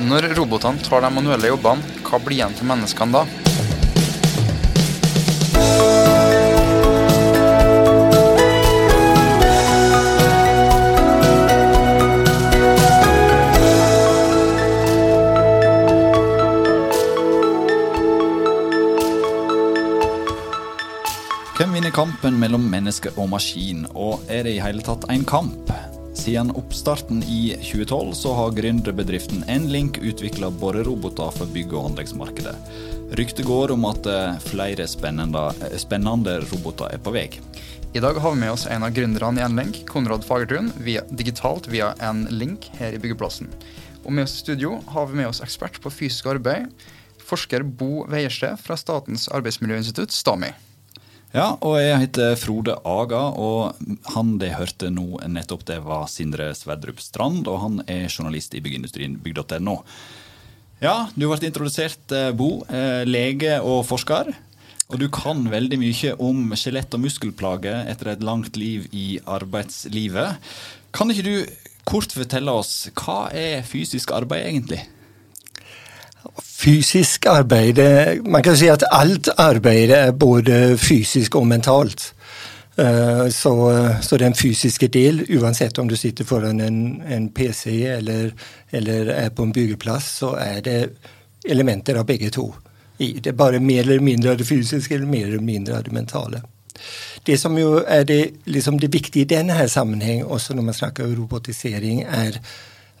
Når robotene tar de manuelle jobbene, hva blir igjen til menneskene da? Hvem vinner kampen mellom menneske og maskin, og er det i hele tatt en kamp? Siden oppstarten i 2012 så har gründerbedriften Nlink utvikla boreroboter for bygg- og anleggsmarkedet. Ryktet går om at eh, flere spennende, eh, spennende roboter er på vei. I dag har vi med oss en av gründerne i Nlink, Konrad Fagertun, via, digitalt via Nlink link her i byggeplassen. Og med oss i studio har vi med oss ekspert på fysisk arbeid, forsker Bo Veiersted fra Statens arbeidsmiljøinstitutt, STAMI. Ja, og jeg heter Frode Aga, og han det hørte nå nettopp, det var Sindre Sverdrup Strand, og han er journalist i byggeindustrien bygg.no. Ja, du ble introdusert, eh, Bo, eh, lege og forsker. Og du kan veldig mye om skjelett- og muskelplager etter et langt liv i arbeidslivet. Kan ikke du kort fortelle oss hva er fysisk arbeid egentlig? Fysisk arbeid Man kan si at alt arbeid er både fysisk og mentalt. Eh, Så, så den fysiske del, uansett om du sitter foran en, en PC eller, eller er på en byggeplass, så er det elementer av begge to. i. Det er bare mer eller mindre av det fysiske eller mer eller mindre av det mentale. Det som jo er det, liksom det viktige i denne sammenheng, også når man snakker om robotisering, er,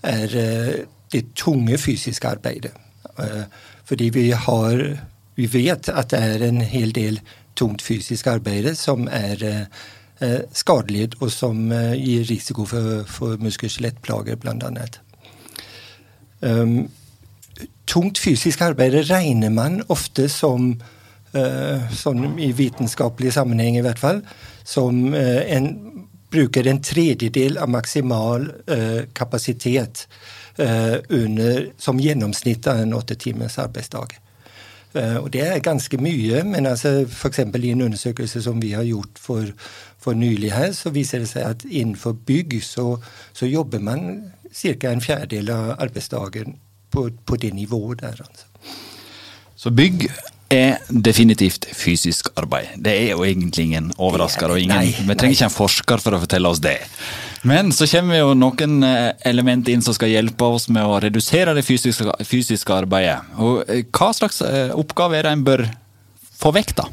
er eh, det tunge fysiske arbeidet. Eh, Fordi vi har Vi vet at det er en hel del tungt fysisk arbeid som er eh, eh, skadelig, og som gir risiko for, for muskel- og skjelettplager, bl.a. Um, tungt fysisk arbeid regner man ofte som sånn i vitenskapelig sammenheng i hvert fall, som en bruker en tredjedel av maksimal eh, kapasitet under, som gjennomsnitt av en åtte timers arbeidsdag. Eh, og det er ganske mye, men altså f.eks. i en undersøkelse som vi har gjort for, for nylig her, så viser det seg at innenfor bygg så, så jobber man ca. en fjerdedel av arbeidsdagen på, på det nivået der. altså. Så bygg er definitivt fysisk arbeid. Det er jo egentlig ingen overrasker. og ingen, Vi trenger ikke en forsker for å fortelle oss det. Men så kommer jo noen element inn som skal hjelpe oss med å redusere det fysiske, fysiske arbeidet. Og eh, Hva slags eh, oppgave er det en bør få vekk, da?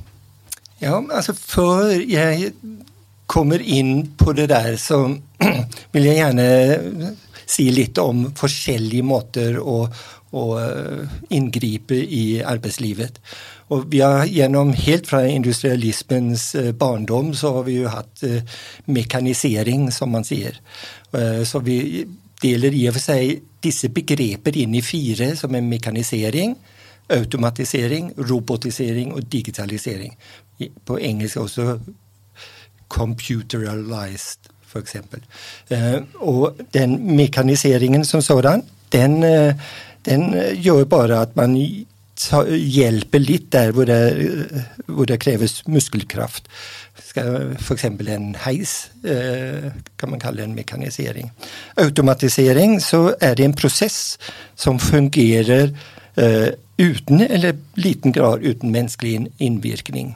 Ja, altså Før jeg kommer inn på det der, så vil jeg gjerne si litt om forskjellige måter å, å eh, inngripe i arbeidslivet. Og vi har gjennom Helt fra industrialismens eh, barndom så har vi jo hatt eh, mekanisering, som man sier. Så vi deler i og for seg disse begreper inn i fire, som er mekanisering, automatisering, robotisering og digitalisering. På engelsk også computeralized, f.eks. Og den mekaniseringen som sådan, den, den eh, gjør bare at man hjelper litt der hvor det, hvor det kreves muskelkraft. F.eks. en heis eh, kan man kalle en mekanisering. Automatisering så er det en prosess som fungerer eh, uten, eller liten grad uten menneskelig innvirkning.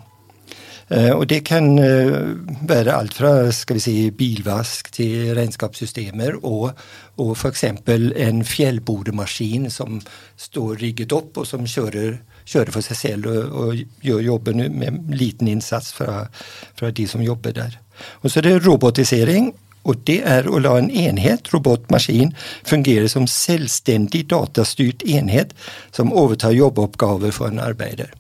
Eh, Og det kan eh, være alt fra skal vi si, bilvask til regnskapssystemer og, og f.eks. en fjellbordemaskin som står rigget opp, og som kjører, kjører for seg selv og, og gjør jobben med liten innsats fra, fra de som jobber der. Og så er det robotisering. Og det er å la en enhet, robotmaskin, fungere som selvstendig datastyrt enhet som overtar jobboppgaver for en arbeider.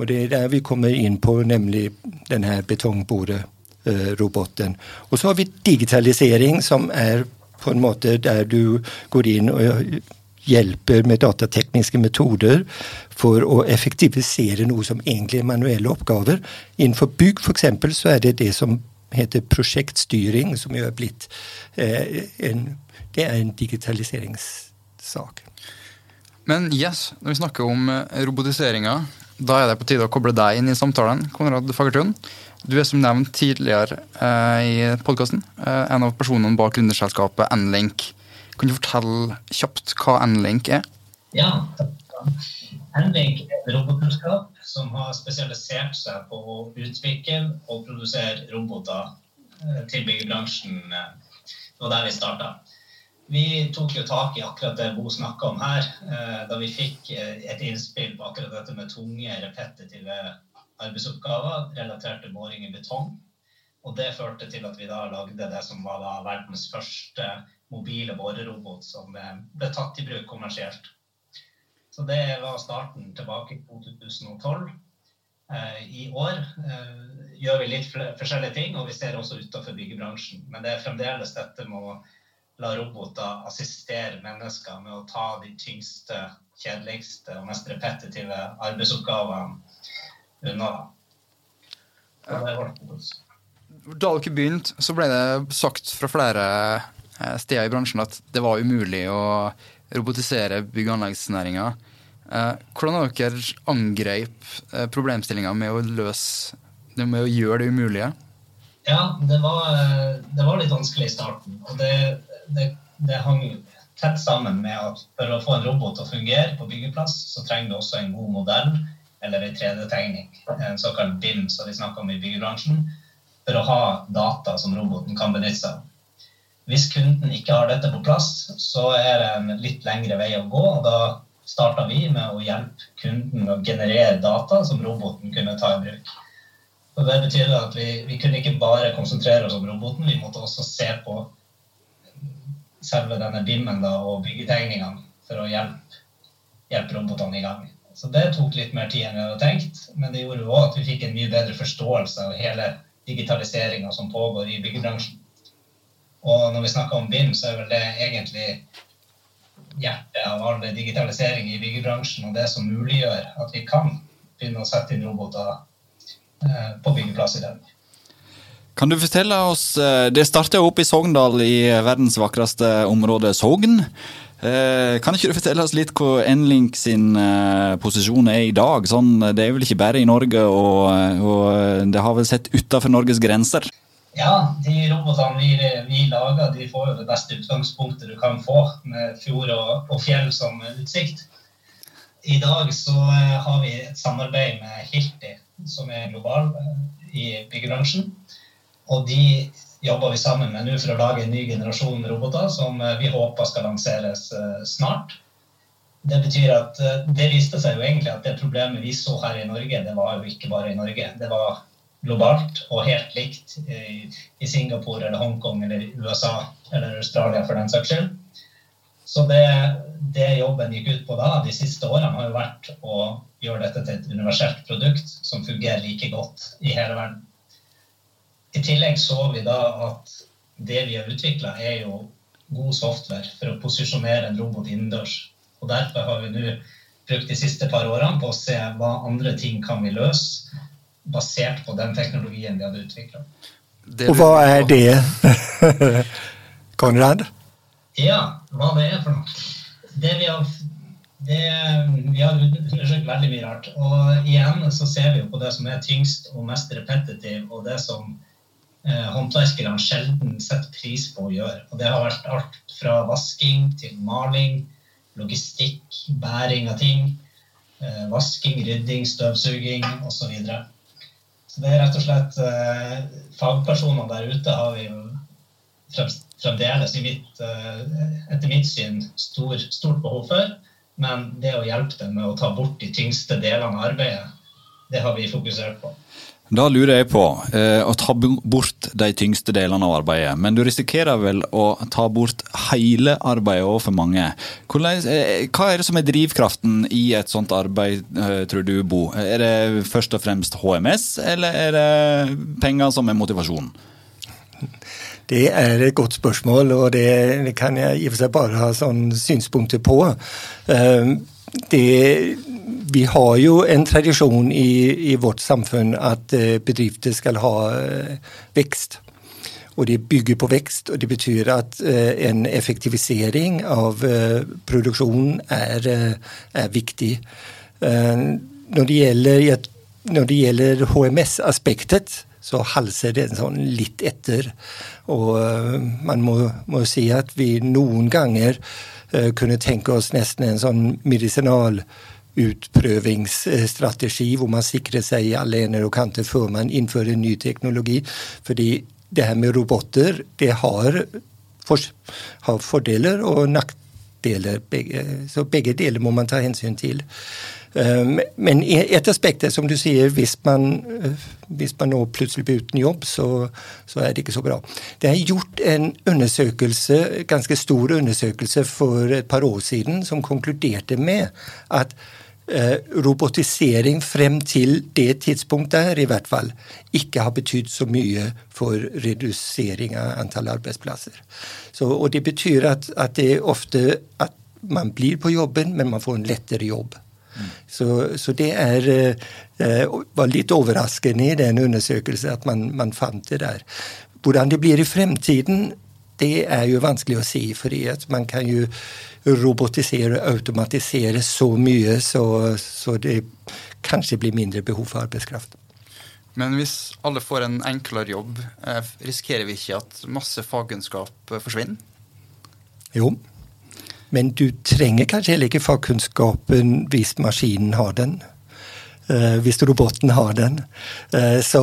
Og det er der vi kommer inn på nemlig denne betongboreroboten. Og så har vi digitalisering, som er på en måte der du går inn og hjelper med datatekniske metoder for å effektivisere noe som egentlig er manuelle oppgaver. Innenfor bygg f.eks. så er det det som heter prosjektstyring, som jo er blitt eh, en, Det er en digitaliseringssak. Men yes, når vi snakker om eh, robotiseringa, da er det på tide å koble deg inn i samtalen. Konrad Fagertun. Du er som nevnt tidligere eh, i podkasten eh, en av personene bak gründerselskapet Nlink. Kan du fortelle kjapt hva N-Link er? Ja. N-Link er et robotselskap som har spesialisert seg på å utvikle og produsere roboter eh, til byggebransjen. Det var der vi starta. Vi tok jo tak i akkurat det Bo snakka om her, eh, da vi fikk et innspill på akkurat dette med tunge, repetitive arbeidsoppgaver relatert til boring i betong. Og det førte til at vi da lagde det som var da verdens første mobile borerobot som ble tatt i bruk kommersielt. Så det var starten tilbake i 2012. Eh, I år eh, gjør vi litt forskjellige ting, og vi ser også utenfor byggebransjen. Men det er fremdeles dette med å la roboter assistere mennesker med å ta de tyngste, kjedeligste og mest repetitive arbeidsoppgavene unna. Da dere begynte, så ble det sagt fra flere eh, steder i bransjen at det var umulig å robotisere bygg- og anleggsnæringa. Eh, hvordan har dere angrep eh, problemstillinga med å løse det med å gjøre det umulige? Ja, det var, det var litt vanskelig i starten. Og det, det, det hang tett sammen med at for å få en robot til å fungere på byggeplass, så trenger du også en god modell eller en 3D-tegning. En såkalt BIM, som vi snakker om i byggebransjen for å ha data som roboten kan benytte seg av. Hvis kunden ikke har dette på plass, så er det en litt lengre vei å gå. og Da starta vi med å hjelpe kunden å generere data som roboten kunne ta i bruk. Og det betyr at vi, vi kunne ikke bare konsentrere oss om roboten, vi måtte også se på selve denne BIM-en og byggetegningene for å hjelpe, hjelpe robotene i gang. Så det tok litt mer tid enn vi hadde tenkt, men det gjorde òg at vi fikk en mye bedre forståelse av hele digitaliseringa som pågår i byggebransjen. Og når vi snakker om BIM, så er vel det egentlig hjertet av all digitalisering i byggebransjen, og det som muliggjør at vi kan begynne å sette inn roboter eh, på byggeplass i dag. Kan du fortelle oss, eh, Det starta opp i Sogndal, i verdens vakreste område, Sogn. Eh, kan ikke du fortelle oss litt hvor Enlink sin eh, posisjon er i dag? Sånn, det er vel ikke bare i Norge, og, og det har vel sett utenfor Norges grenser? Ja, de robotene vi, vi, lager, de får jo det beste utgangspunktet du kan få, med fjord og, og fjell som utsikt. I dag så eh, har vi et samarbeid med Hilti, som er global i byggebransjen. Og de jobber vi sammen med nå for å lage en ny generasjon roboter som eh, vi håper skal lanseres eh, snart. Det betyr at eh, det viste seg jo egentlig at det problemet vi så her i Norge, det var jo ikke bare i Norge. Det var globalt og helt likt i Singapore eller Hongkong eller USA eller Australia for den saks skyld. Så det, det, jobben gikk ut på da, de siste årene, har jo vært å gjøre dette til et universelt produkt som fungerer like godt i hele verden. I tillegg så vi da at det vi har utvikla, er jo god software for å posisjonere en robot innendørs. Og Derfor har vi nå brukt de siste par årene på å se hva andre ting kan vi løse, basert på den teknologien vi hadde utvikla. Og hva er det, Konrad? Ja, hva det er for noe. Det vi har det, vi har undersøkt veldig mye rart. Og igjen så ser vi jo på det som er tyngst og mest repetitiv, og det som eh, håndverkerne sjelden setter pris på å gjøre. Og det har vært alt fra vasking til maling, logistikk, bæring av ting. Eh, vasking, rydding, støvsuging osv. Så, så det er rett og slett Fagpersonene der ute har vi fremdeles, eh, etter mitt syn, stor, stort behov for. Men det å hjelpe dem med å ta bort de tyngste delene av arbeidet, det har vi fokusert på. Da lurer jeg på eh, å ta bort de tyngste delene av arbeidet. Men du risikerer vel å ta bort hele arbeidet òg for mange. Hvordan, eh, hva er det som er drivkraften i et sånt arbeid, eh, tror du, Bo? Er det først og fremst HMS, eller er det penger som er motivasjonen? Det er et godt spørsmål, og det, kan jeg i og for seg bare ha sånn synspunkter på. Uh, det, vi har jo en tradisjon i, i vårt samfunn at eh, bedrifter skal ha eh, vekst. Og det bygger på vekst, og det betyr at eh, en effektivisering av produksjonen er, er viktig. Når det gjelder, det gjelder HMS-aspektet, så halser den sånn litt etter. Og man må, må si at vi noen ganger kunne tenke oss nesten en sånn medisinal utprøvingsstrategi hvor man sikrer seg i alle ender og kanter før man innfører ny teknologi. Fordi det her med roboter, det har, for, har fordeler og nackdeler. Så begge deler må man ta hensyn til. Um, men et aspekt er som du sier, hvis man, uh, hvis man nå plutselig blir uten jobb, så, så, er det ikke så bra. Det er gjort en undersøkelse, ganske stor undersøkelse for et par år siden som konkluderte med at Eh, robotisering frem til det tidspunktet i hvert fall, ikke har betydd så mye for redusering av antall arbeidsplasser. Så, og det betyr at, at, det er ofte at man blir på jobben, men man får en lettere jobb. Mm. Så, så, det er, uh, var litt overraskende i den undersøkelsen at man, man fant det der. Hvordan det blir i fremtiden, det er jo vanskelig å si, fordi man kan jo robotisere og automatisere så mye, så, så, det kanskje blir mindre behov for arbeidskraft. Men hvis alle får en enklere jobb, eh, risikerer vi ikke at masse fagkunnskap eh, forsvinner? Jo, men du trenger kanskje heller ikke fagkunnskapen hvis maskinen har den. Eh, hvis roboten har den. Eh, så,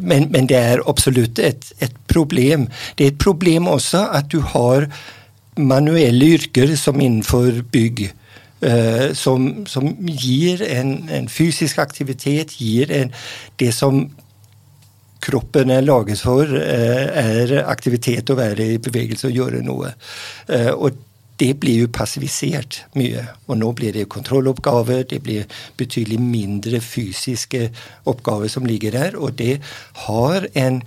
men, men, det er absolutt et, et, problem. Det er et problem også at du har manuelle yrker som innenfor bygg. Eh, som, som gir en, en, fysisk aktivitet, gir en, det som kroppen er laget for, er aktivitet å være i bevegelse og gjøre noe. Og det blir jo passivisert mye. Og nå blir det kontrolloppgaver, det blir betydelig mindre fysiske oppgaver som ligger der. Og det en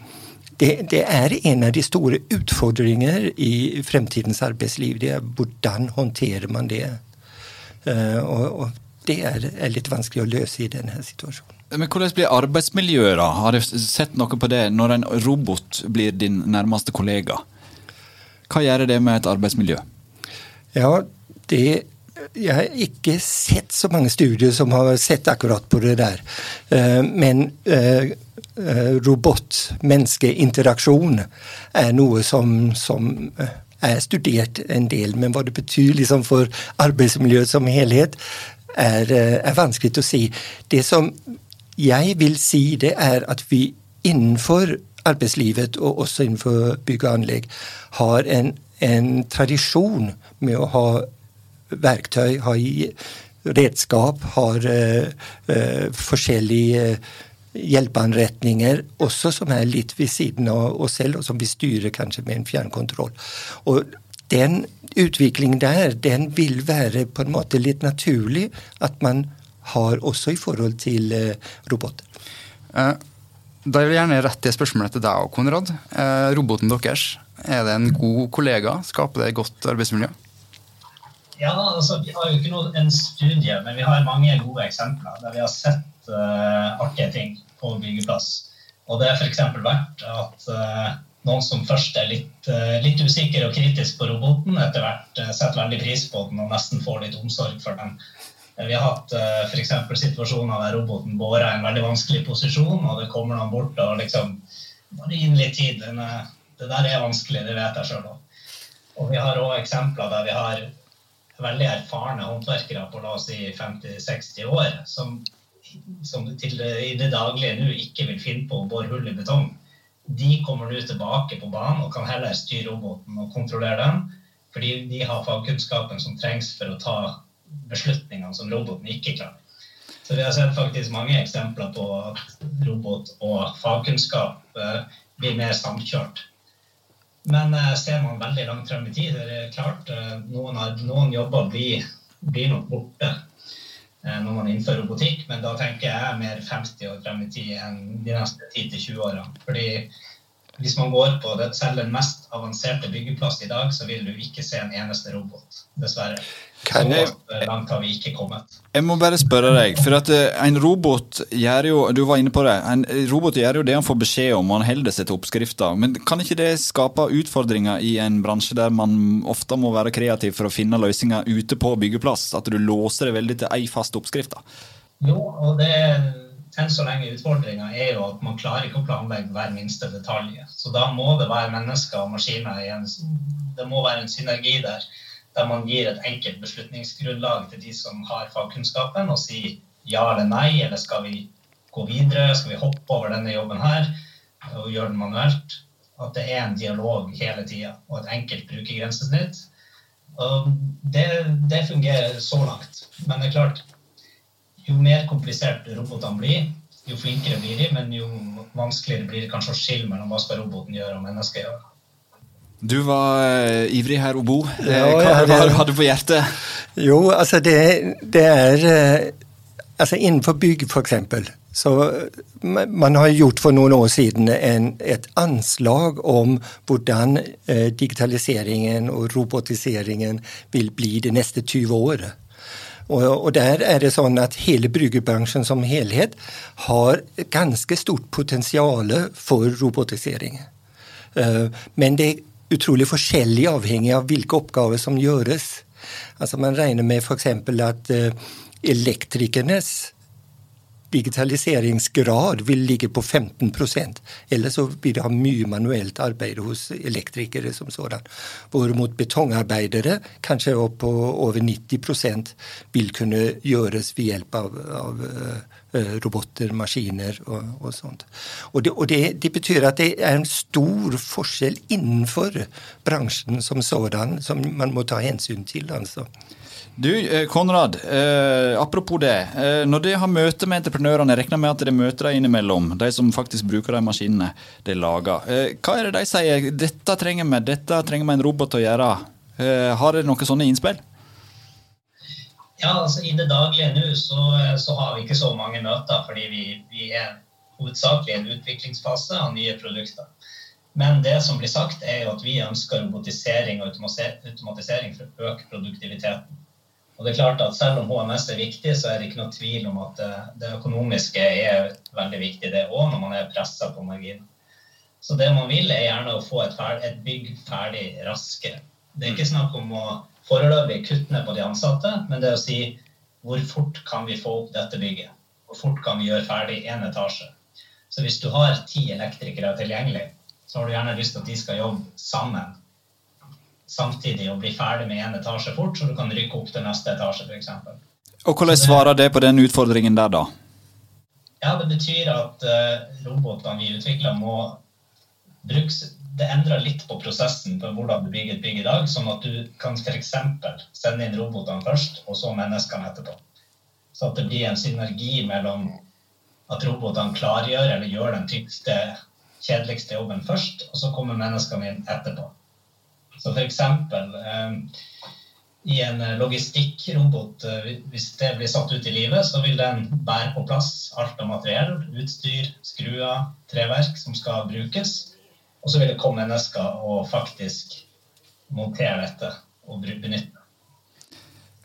det, det, er en av de store utfordringer i fremtidens arbeidsliv. Det er hvordan håndterer man det. Uh, og, og, det er, er, litt vanskelig å løse i denne situasjonen. Men Hvordan blir arbeidsmiljøet, da? Har du sett noe på det når en robot blir din nærmeste kollega? Hva gjør det med et arbeidsmiljø? Ja, det jeg har ikke sett så mange studier som har sett akkurat på det der. Eh, men eh, eh, robot-menneske-interaksjon er noe som, som, er studert en del. Men hva det betyr liksom for arbeidsmiljøet som helhet, er, er vanskelig å si. Det som jeg vil si, det er at vi innenfor arbeidslivet, og også innenfor bygg og anlegg, har en en tradisjon med å ha verktøy, ha redskap, har uh, uh, forskjellige hjelpeanretninger, også som er litt ved siden av oss selv, og som vi styrer kanskje med en fjernkontroll. Og den utviklingen der, den vil være på en måte litt naturlig at man har også i forhold til uh, roboter. Da vil jeg gjerne rette spørsmålet til deg og Konrad. roboten deres, er det en god kollega? Skaper det et godt arbeidsmiljø? Ja, altså Vi har jo ikke noe, en studie, men vi har mange gode eksempler der vi har sett uh, artige ting på byggeplass. Og det har f.eks. vært at uh, noen som først er litt, uh, litt usikker og kritisk på roboten, etter hvert setter veldig pris på den og nesten får litt omsorg for den. Vi har hatt f.eks. situasjoner der roboten bårer en veldig vanskelig posisjon, og det kommer noen bort og liksom bare inn litt tid. Den, det der er vanskelig, det vet jeg sjøl òg. Og vi har òg eksempler der vi har veldig erfarne håndverkere på la oss si 50-60 år som, som til, i det daglige nå ikke vil finne på å bore hull i betong. De kommer nå tilbake på banen og kan heller styre roboten og kontrollere den. Fordi de har fagkunnskapen som trengs for å ta beslutningene som roboten ikke klarer. Så vi har sett faktisk mange eksempler på at robot og fagkunnskap eh, blir mer samkjørt. Men uh, ser man veldig langt frem i tid, det er klart noen, noen, noen, jobber blir, blir nok borte uh, når man innfører robotikk. Men da tenker jeg mer 50 år frem i tid enn de neste 10-20 årene. Fordi hvis man går på det, selv den mest avanserte byggeplass i dag, så vil du ikke se en eneste robot. Dessverre. Så langt har vi ikke kommet. Jeg må bare spørre deg, for at eh, en robot gjør jo du var inne på det, en robot gjør jo det han får beskjed om, og han holder seg til oppskrifter. Men kan ikke det skape utfordringer i en bransje der man ofte må være kreativ for å finne løsninger ute på byggeplass? At du låser det veldig til ei fast oppskrift? Jo, og det enn så lenge utfordringa er jo at man klarer ikke å planlegge hver minste detalj. Så da må det være mennesker og maskiner igjen. Det må være en synergi der. Der man gir et enkelt beslutningsgrunnlag til de som har fagkunnskapen, og sier ja eller nei, eller skal vi gå videre, skal vi hoppe over denne jobben her og gjøre den manuelt. At det er en dialog hele tida, og et enkelt brukergrensesnitt. Det, det fungerer så langt. Men det er klart, jo mer komplisert robotene blir, jo flinkere blir de, men jo vanskeligere blir det kanskje å skille mellom hva skal roboten gjøre og mennesket gjøre. Du var uh, ivrig her, Obo. Ja, hva ja, det- du hadde på hjertet? Jo, altså det, det er eh, Altså innenfor bygg, f.eks. Så eh, man har gjort for noen år siden en, et anslag om hvordan eh, digitaliseringen og robotiseringen vil bli de neste 20 årene. Og, og der er det sånn at hele bryggebransjen som helhet har ganske stort potensial for robotisering. Eh, Men det er utrolig forskjellig avhengig av hvilke oppgaver som gjøres. Altså Man regner med f.eks. at eh, elektrikernes digitaliseringsgrad vil ligge på 15% Ellers så vil det ha mye manuelt arbeid hos elektrikere som sådan. Hvorimot betongarbeidere, kanskje opp på over 90 vil kunne gjøres ved hjelp av, av eh, roboter, maskiner og, og sånt. Og, det, og det, det betyr at det er en stor forskjell innenfor bransjen som sådan, som man må ta hensyn til. altså. Du, eh, Konrad, eh, apropos det. Eh, når dere har møte med entreprenørene, jeg regner med at dere møter dem innimellom, de som faktisk bruker de maskinene de lager. Eh, hva er det de sier? Dette trenger vi, dette trenger vi en robot å gjøre. Eh, har dere noen sånne innspill? Ja, altså I det daglige nå så, så har vi ikke så mange møter, fordi vi, vi er hovedsakelig en utviklingsfase av nye produkter. Men det som blir sagt, er jo at vi ønsker robotisering og automatisering for å øke produktiviteten. Og det er klart at Selv om HMS er viktig, så er det ikke noe tvil om at det, det økonomiske er veldig viktig, det òg, når man er pressa på marginen. Så det man vil, er gjerne å få et, et bygg ferdig raskere. Det er ikke snakk om å foreløpig kutte ned på de ansatte, men det å si hvor fort kan vi få opp dette bygget? Hvor fort kan vi gjøre ferdig én etasje? Så hvis du har ti elektrikere tilgjengelig, så har du gjerne lyst til at de skal jobbe sammen samtidig og bli ferdig med én etasje fort, så du kan rykke opp til neste etasje f.eks. Og hvordan svarer det på den utfordringen der, da? Ja, det betyr at eh, robotene vi utvikler, må brukes Det endrer litt på prosessen for hvordan du bygger et bygg i dag, sånn at du kan f.eks. sende inn robotene først, og så menneskene etterpå. Så at det blir en synergi mellom at robotene klargjør eller gjør den tyngste, kjedeligste jobben først, og så kommer menneskene inn etterpå. Så f.eks. Eh, i en logistikkrobot, eh, hvis det blir satt ut i livet, så vil den bære på plass alt av materiell, utstyr, skruer, treverk som skal brukes. Og så vil det komme mennesker og faktisk montere dette og benytte benytte.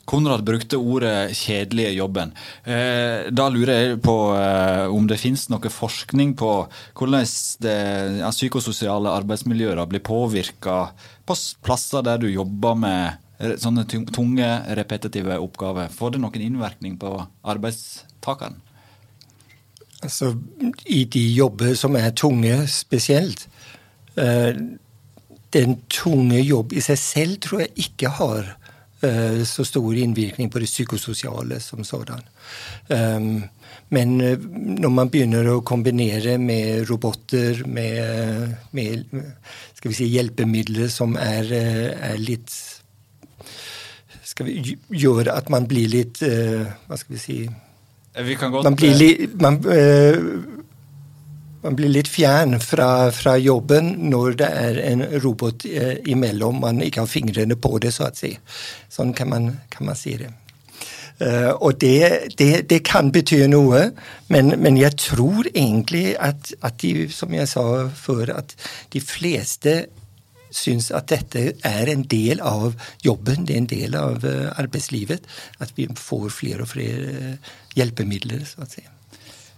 Konrad brukte ordet 'kjedelige jobben'. Eh, da lurer jeg på eh, om det finnes noe forskning på hvordan det psykososiale arbeidsmiljøer blir påvirka på plasser der du jobber med eh, sånne tunge, repetitive oppgaver. Får det noen innvirkning på arbeidstakeren? Altså, I de jobber som er tunge spesielt Den tunge jobb i seg selv tror jeg ikke har eh, så stor innvirkning på det psykososiale som sådan. Um, men eh, når man begynner å kombinere med roboter, med, med si, hjelpemidler som er, eh, er litt vi, Gjør at man blir litt eh, Hva skal vi si Vi kan godt man blir, litt, man, eh, man blir litt fjern fra, fra jobben når det er en robot eh, imellom. Man ikke har fingrene på det, så å si. Sånn kan man, kan man si det. Uh, og det, det, det kan bety noe, men, men jeg tror egentlig at, at de, som jeg sa før, at de fleste syns at dette er en del av jobben, det er en del av eh, arbeidslivet. At vi får flere og flere eh, hjelpemidler, så å si.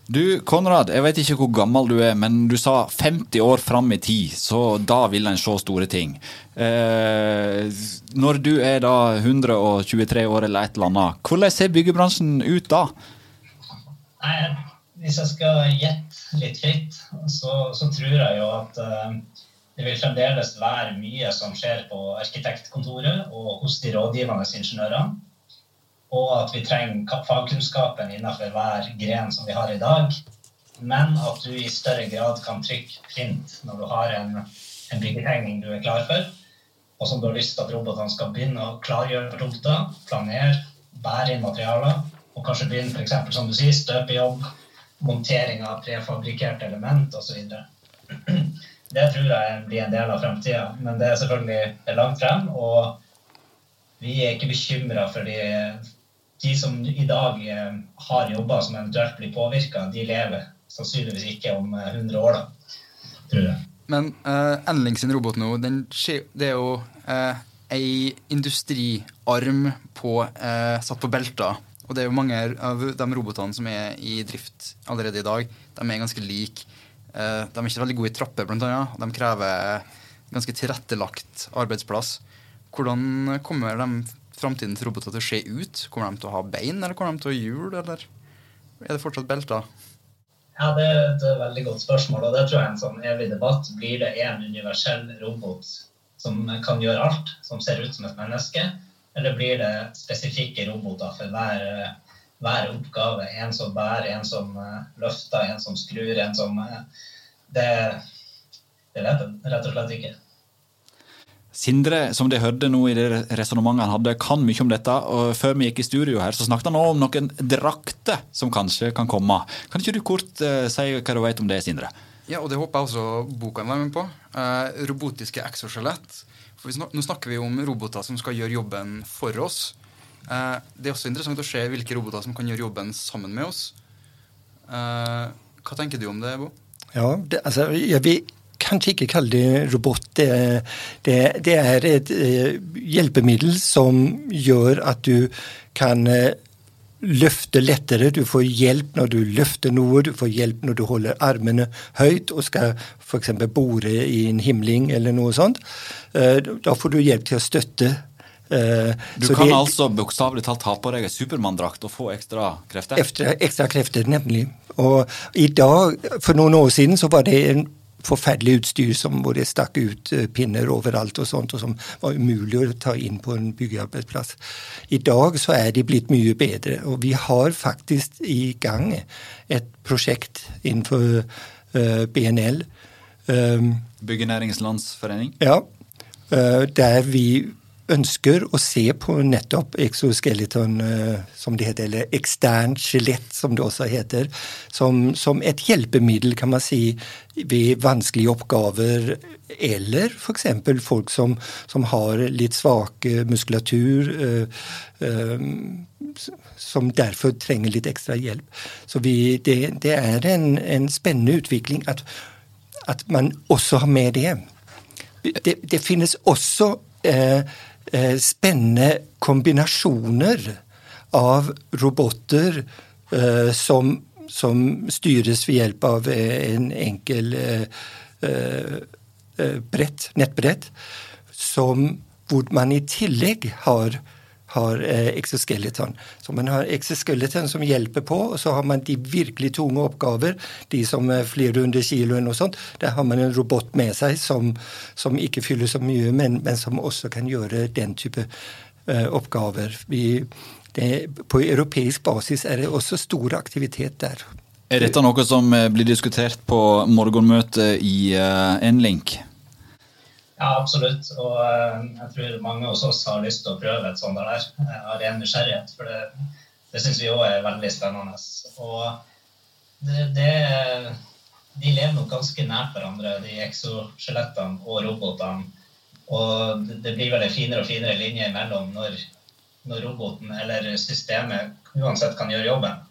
Du, Konrad, jeg vet ikke hvor gammel du er, men du sa 50 år fram i tid, så da vil en se store ting. Eh, når du er da 123 år eller et eller annet, hvordan ser byggebransjen ut da? Nei, hvis jeg skal gjette litt fritt, så, så, tror jeg jo at uh, det vil fremdeles være mye som skjer på arkitektkontoret og hos de rådgivende ingeniørene. Og at vi trenger fagkunnskapen innenfor hver gren som vi har i dag. Men at du i større grad kan trykke print når du har en, en byggetegning du er klar for, og som du har lyst til at robotene skal begynne å klargjøre tomta, planere, bære inn materialer, og kanskje begynne f.eks. som du sier, støpejobb, montering av prefabrikkerte element osv. Det tror jeg blir en del av framtida, men det er selvfølgelig langt frem. Og vi er ikke bekymra for de, de, som i dag eh, har jobber som eventuelt blir påvirka. De lever sannsynligvis ikke om 100 eh, år, da, tror jeg. Men uh, Endling sin robot nå, det er jo uh, ei industriarm på, uh, satt på belter. Og det er jo mange av de robotene som er i drift allerede i dag, de er ganske like Uh, de er ikke veldig gode i trapper, blant annet. De krever ganske tilrettelagt arbeidsplass. Hvordan kommer de framtidens roboter til å se ut? Kommer de til å ha bein, eller kommer de til å ha hjul, eller er det fortsatt belter? Ja, Det er et veldig godt spørsmål, og det tror jeg er en sånn evig debatt. Blir det en universell robot som kan gjøre alt, som ser ut som et menneske, eller blir det spesifikke roboter for hver hver oppgave. En som bærer, en som uh, løfter, en som skrur, en som uh, det, det vet jeg rett og slett ikke. Sindre, som de hørte nå i det resonnementet han hadde, kan mye om dette. og Før vi gikk i studio her, så snakket han også om noen drakter som kanskje kan komme. Kan ikke du kort uh, si hva du vet om det, Sindre? Ja, og det håper jeg også boka er med på. Uh, robotiske exoskjelett. For Nå snakker vi om roboter som skal gjøre jobben for oss. Uh, det er også interessant å se hvilke roboter som kan gjøre jobben sammen med oss. Uh, hva tenker du om det, Bo? Ja, det, altså, jeg vil kanskje ikke kalle det robot. Det, det, det er et uh, hjelpemiddel som gjør at du kan løfte lettere. Du får hjelp når du løfter noe, du får hjelp når du holder armene høyt og skal f.eks. bore i en himling eller noe sånt. Da får du hjelp til å støtte Du du kan det, altså bokstavelig talt ta på deg en Supermann-drakt og få ekstra krefter? Ekstra, ekstra, krefter, nemlig. Og i dag, for noen år siden, så var det en forferdelig utstyr som hvor det stakk ut uh, pinner overalt og sånt, og som var umulig å ta inn på en byggearbeidsplass. I dag så er de blitt mye bedre, og vi har faktisk i gang et prosjekt innenfor uh, BNL. Byggenæringslandsforening? Byggenæringens Landsforening? Ja, der vi ønsker å se på nettopp exoskeleton, eh, som det heter, eller eksternt skjelett, som det også heter, som, som, et hjelpemiddel, kan man si, ved vanskelige oppgaver, eller f.eks. folk som, som, har litt svak muskulatur, øh, øh, som derfor trenger litt ekstra hjelp. Så vi, det, det, er en, en spennende utvikling at, at, man også har med det. Det, det finnes også eh, Eh, spennende kombinasjoner av roboter eh, som, som, styres ved hjelp av en enkel eh, brett, nettbrett, som, hvor man i tillegg har har eh, exoskeleton. Så man har exoskeleton som hjelper på, og så har man de virkelig tunge oppgaver, de som er flere hundre kilo og sånt. Der har man en robot med seg som, som ikke fyller så mye, men, men, som også kan gjøre den type uh, oppgaver. Vi, det, på europeisk basis er det også stor aktivitet der. Er dette noe som eh, blir diskutert på morgenmøtet i uh, Enlink? Ja, absolutt. Og uh, jeg tror mange hos oss har lyst til å prøve et sånt der uh, av ren nysgjerrighet. For det, det syns vi òg er veldig spennende. Og det, det, De lever nok ganske nært hverandre, de exoskjelettene og robotene. Og det blir vel en finere og finere linje imellom når, når roboten eller systemet uansett kan gjøre jobben.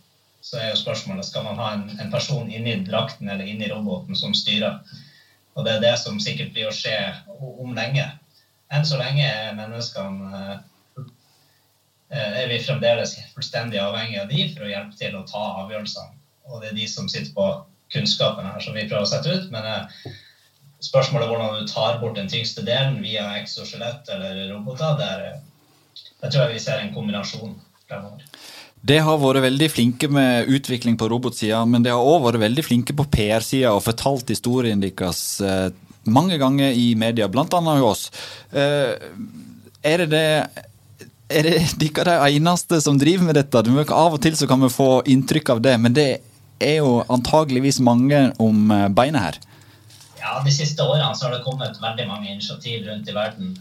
Så er jo spørsmålet skal man ha en, en person inni drakten eller inni roboten som styrer. Og det er det som sikkert blir å skje om lenge. Enn så lenge er menneskene eh, er vi fremdeles fullstendig avhengig av de for å hjelpe til å ta avgjørelsene. Og det er de som sitter på kunnskapen her, som vi prøver å sette ut. Men spørsmålet er hvordan du tar bort den tyngste delen via exoskjelett eller roboter, der, der tror jeg vi ser en kombinasjon fremover. Det har vært veldig flinke med utvikling på robotsida, men det har òg vært veldig flinke på PR-sida og fortalt historien deres eh, mange ganger i media, bl.a. hos oss. Eh, er det det er det dere de eneste som driver med dette? Av og til så kan vi få inntrykk av det, men det er jo antageligvis mange om eh, beinet her. Ja, De siste årene så har det kommet veldig mange initiativ rundt i verden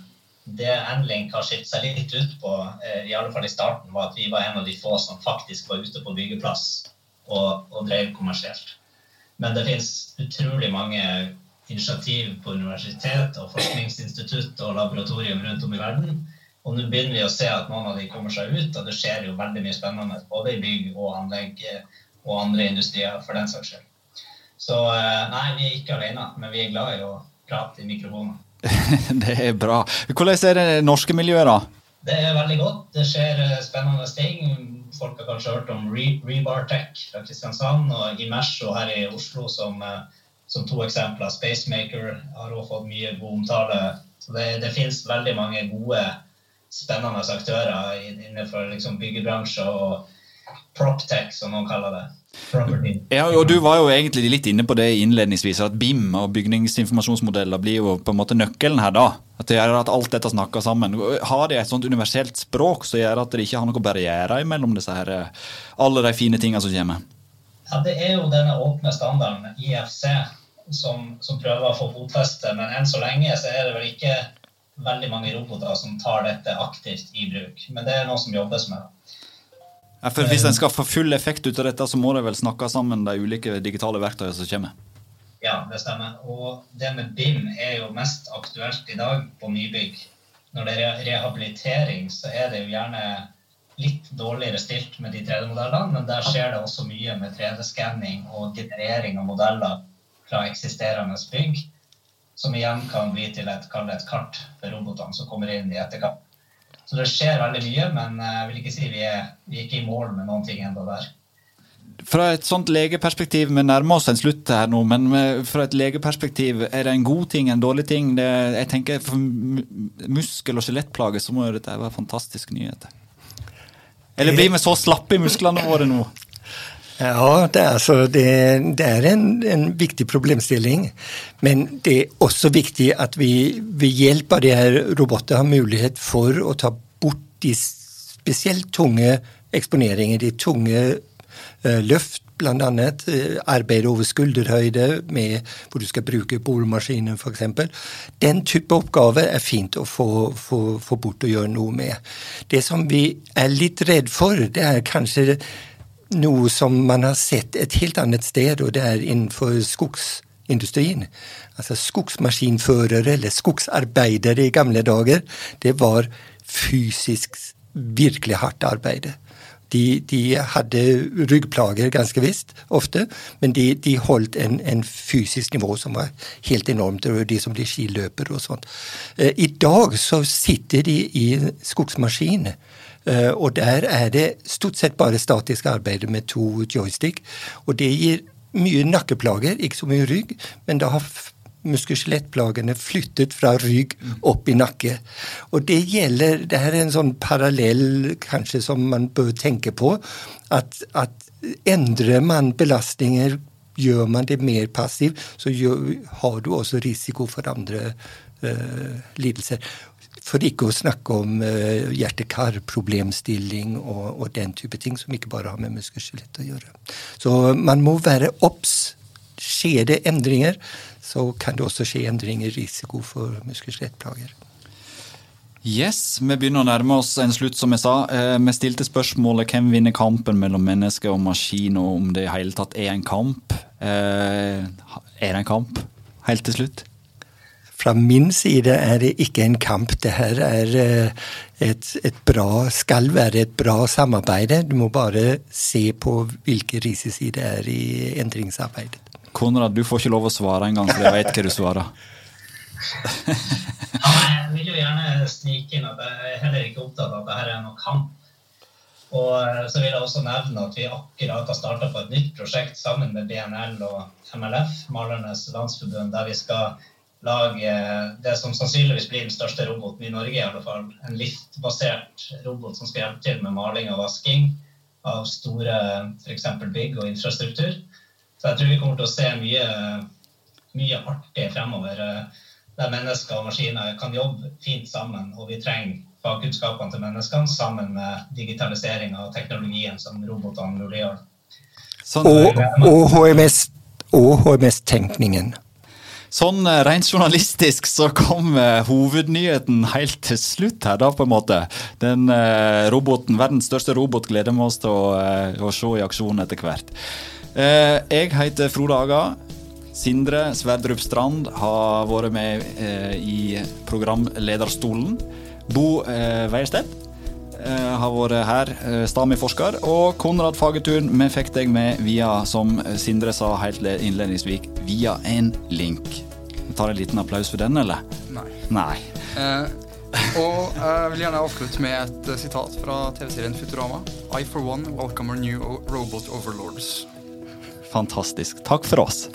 det Endling har skilt seg litt ut på, eh, i alle fall i starten, var at vi var en av de få som faktisk var ute på byggeplass og, og drev kommersielt. Men det finnes utrolig mange initiativ på universitet og forskningsinstitutt og laboratorium rundt om i verden. Og nå begynner vi å se at noen av de kommer seg ut, og det skjer jo veldig mye spennende både i bygg og anlegg eh, og andre industrier for den saks skyld. Så eh, nei, vi er ikke alene, men vi er glad i å prate i mikrofoner. det er bra. Hvordan er det norske miljøet, da? Det er veldig godt. Det skjer eh, spennende ting. Folk har kanskje hørt om Re Rebartech fra Kristiansand og Imerso her i Oslo som, eh, som to eksempler. Spacemaker har også fått mye god omtale. Så det, det finnes veldig mange gode, spennende aktører innenfor liksom, byggebransje og proptech, som noen kaller det. Ja, og Du var jo egentlig litt inne på det innledningsvis, at BIM og bygningsinformasjonsmodeller blir jo på en måte nøkkelen her. da. At det gjør at alt dette snakker sammen. Har de et sånt universelt språk som gjør at det ikke har noen barrierer mellom disse her, eh, alle de fine tingene som kommer? Ja, Det er jo denne åpne standarden, IFC, som, som prøver å få fotfeste. Men enn så lenge så er det vel ikke veldig mange roboter som tar dette aktivt i bruk. Men det er noe som jobbes med. Ja, for Hvis en skal få full effekt ut av dette, så må de vel snakke sammen de ulike digitale verktøyene som kommer? Ja, det stemmer. Og det med BIM er jo mest aktuelt i dag på nybygg. Når det er rehabilitering, så er det jo gjerne litt dårligere stilt med de 3D-modellene, men der skjer det også mye med 3D-skanning og generering av modeller fra eksisterende bygg, som igjen kan bli til et, et kart for robotene som kommer inn i etterkant. Så det skjer veldig mye, men eh, jeg vil ikke si vi er, vi er ikke i mål med noen ting ennå der. Fra et sånt legeperspektiv, Vi nærmer oss en slutt her nå, men fra et legeperspektiv, er det en god ting, en dårlig ting? Det, jeg tenker For muskel- og skjelettplager så må jo dette være fantastiske nyheter. Eller blir vi så slappe i musklene våre nå? Ja, det er, altså, det, det er en, en, viktig problemstilling. Men det er også viktig at vi ved hjelp av de her robotene har mulighet for å ta bort de spesielt tunge eksponeringer, de tunge uh, løft, bl.a. Uh, arbeid over skulderhøyde med, hvor du skal bruke boremaskinen f.eks. Den type oppgaver er fint å få, få, få bort og gjøre noe med. Det som vi er litt redd for, det er kanskje noe som man har sett et helt annet sted, og det er innenfor skogsindustrien. Altså skogsmaskinførere eller skogsarbeidere i gamle dager, det var fysisk virkelig hardt arbeid. De, de, hadde ryggplager, ganske visst, ofte, men de, de holdt en, en, fysisk nivå som var helt enormt. Var de som ble skiløpere og sånt. Eh, I dag så sitter de i skogsmaskin og der er det stort sett bare statisk arbeid med to joystick. Og det gir mye nakkeplager, ikke så mye rygg, men da har muskel-skjelettplagene flyttet fra rygg opp i nakke. Og det gjelder Det er en sånn parallell kanskje som man bør tenke på. At, at endrer man belastninger, gjør man det mer passiv, så gjør, har du også risiko for andre uh, lidelser. For ikke å snakke om uh, hjerte-kar-problemstilling og, og, den type ting, som ikke bare har med muskel-skjelett å gjøre. Så man må være obs. Skjer det endringer, så kan det også skje endringer i risiko for muskel-skjelettplager. Yes, vi begynner å nærme oss en slutt, som jeg sa. Eh, vi stilte spørsmålet hvem vinner kampen mellom menneske og maskin, og om det i hele tatt er en kamp. Eh, er det en kamp, helt til slutt? Fra min side er det ikke en kamp. Det her er eh, et, et bra, skal være et bra samarbeid. Du må bare se på hvilke risici det er i endringsarbeidet. Konrad, du får ikke lov å svare engang, for jeg vet hva du svarer. ja, jeg vil jo gjerne snike inn at jeg er heller ikke opptatt av at dette er noe kamp. Og eh, så vil jeg også nevne at vi akkurat har starta på et nytt prosjekt sammen med BNL og MLF, Malernes Landsforbund, der vi skal lage det som sannsynligvis blir den største roboten i Norge. i alle fall. En liftbasert robot som skal hjelpe til med maling og vasking. av store f.eks. bygg og infrastruktur. Så jeg tror vi kommer til å se mye, mye artig fremover. Der mennesker og maskiner kan jobbe fint sammen, og vi trenger fagkunnskapene til menneskene sammen med digitaliseringa og teknologien som robotene muliggjør. Sånn, og, og HMS-tenkningen. Sånn eh, rent journalistisk så kom uh, hovednyheten helt til slutt her, da, på en måte. Den uh, roboten, verdens største robot, gleder vi oss til å, å se i aksjon etter hvert. jeg heter Frode Aga. Sindre Sverdrup Strand har vært med i programlederstolen. Bo Veierstedt har vært her, Stami-forsker. Og Konrad Fagertun, vi fikk deg med via, som Sindre sa helt innledningsvis, via en link. Vi tar en liten applaus for den, eller? Nei. Nei. Eh, og jeg vil gjerne avslutte med et eh, sitat fra TV-serien Futurama. I for one welcome our new robot overlords. Fantastisk. Takk for oss.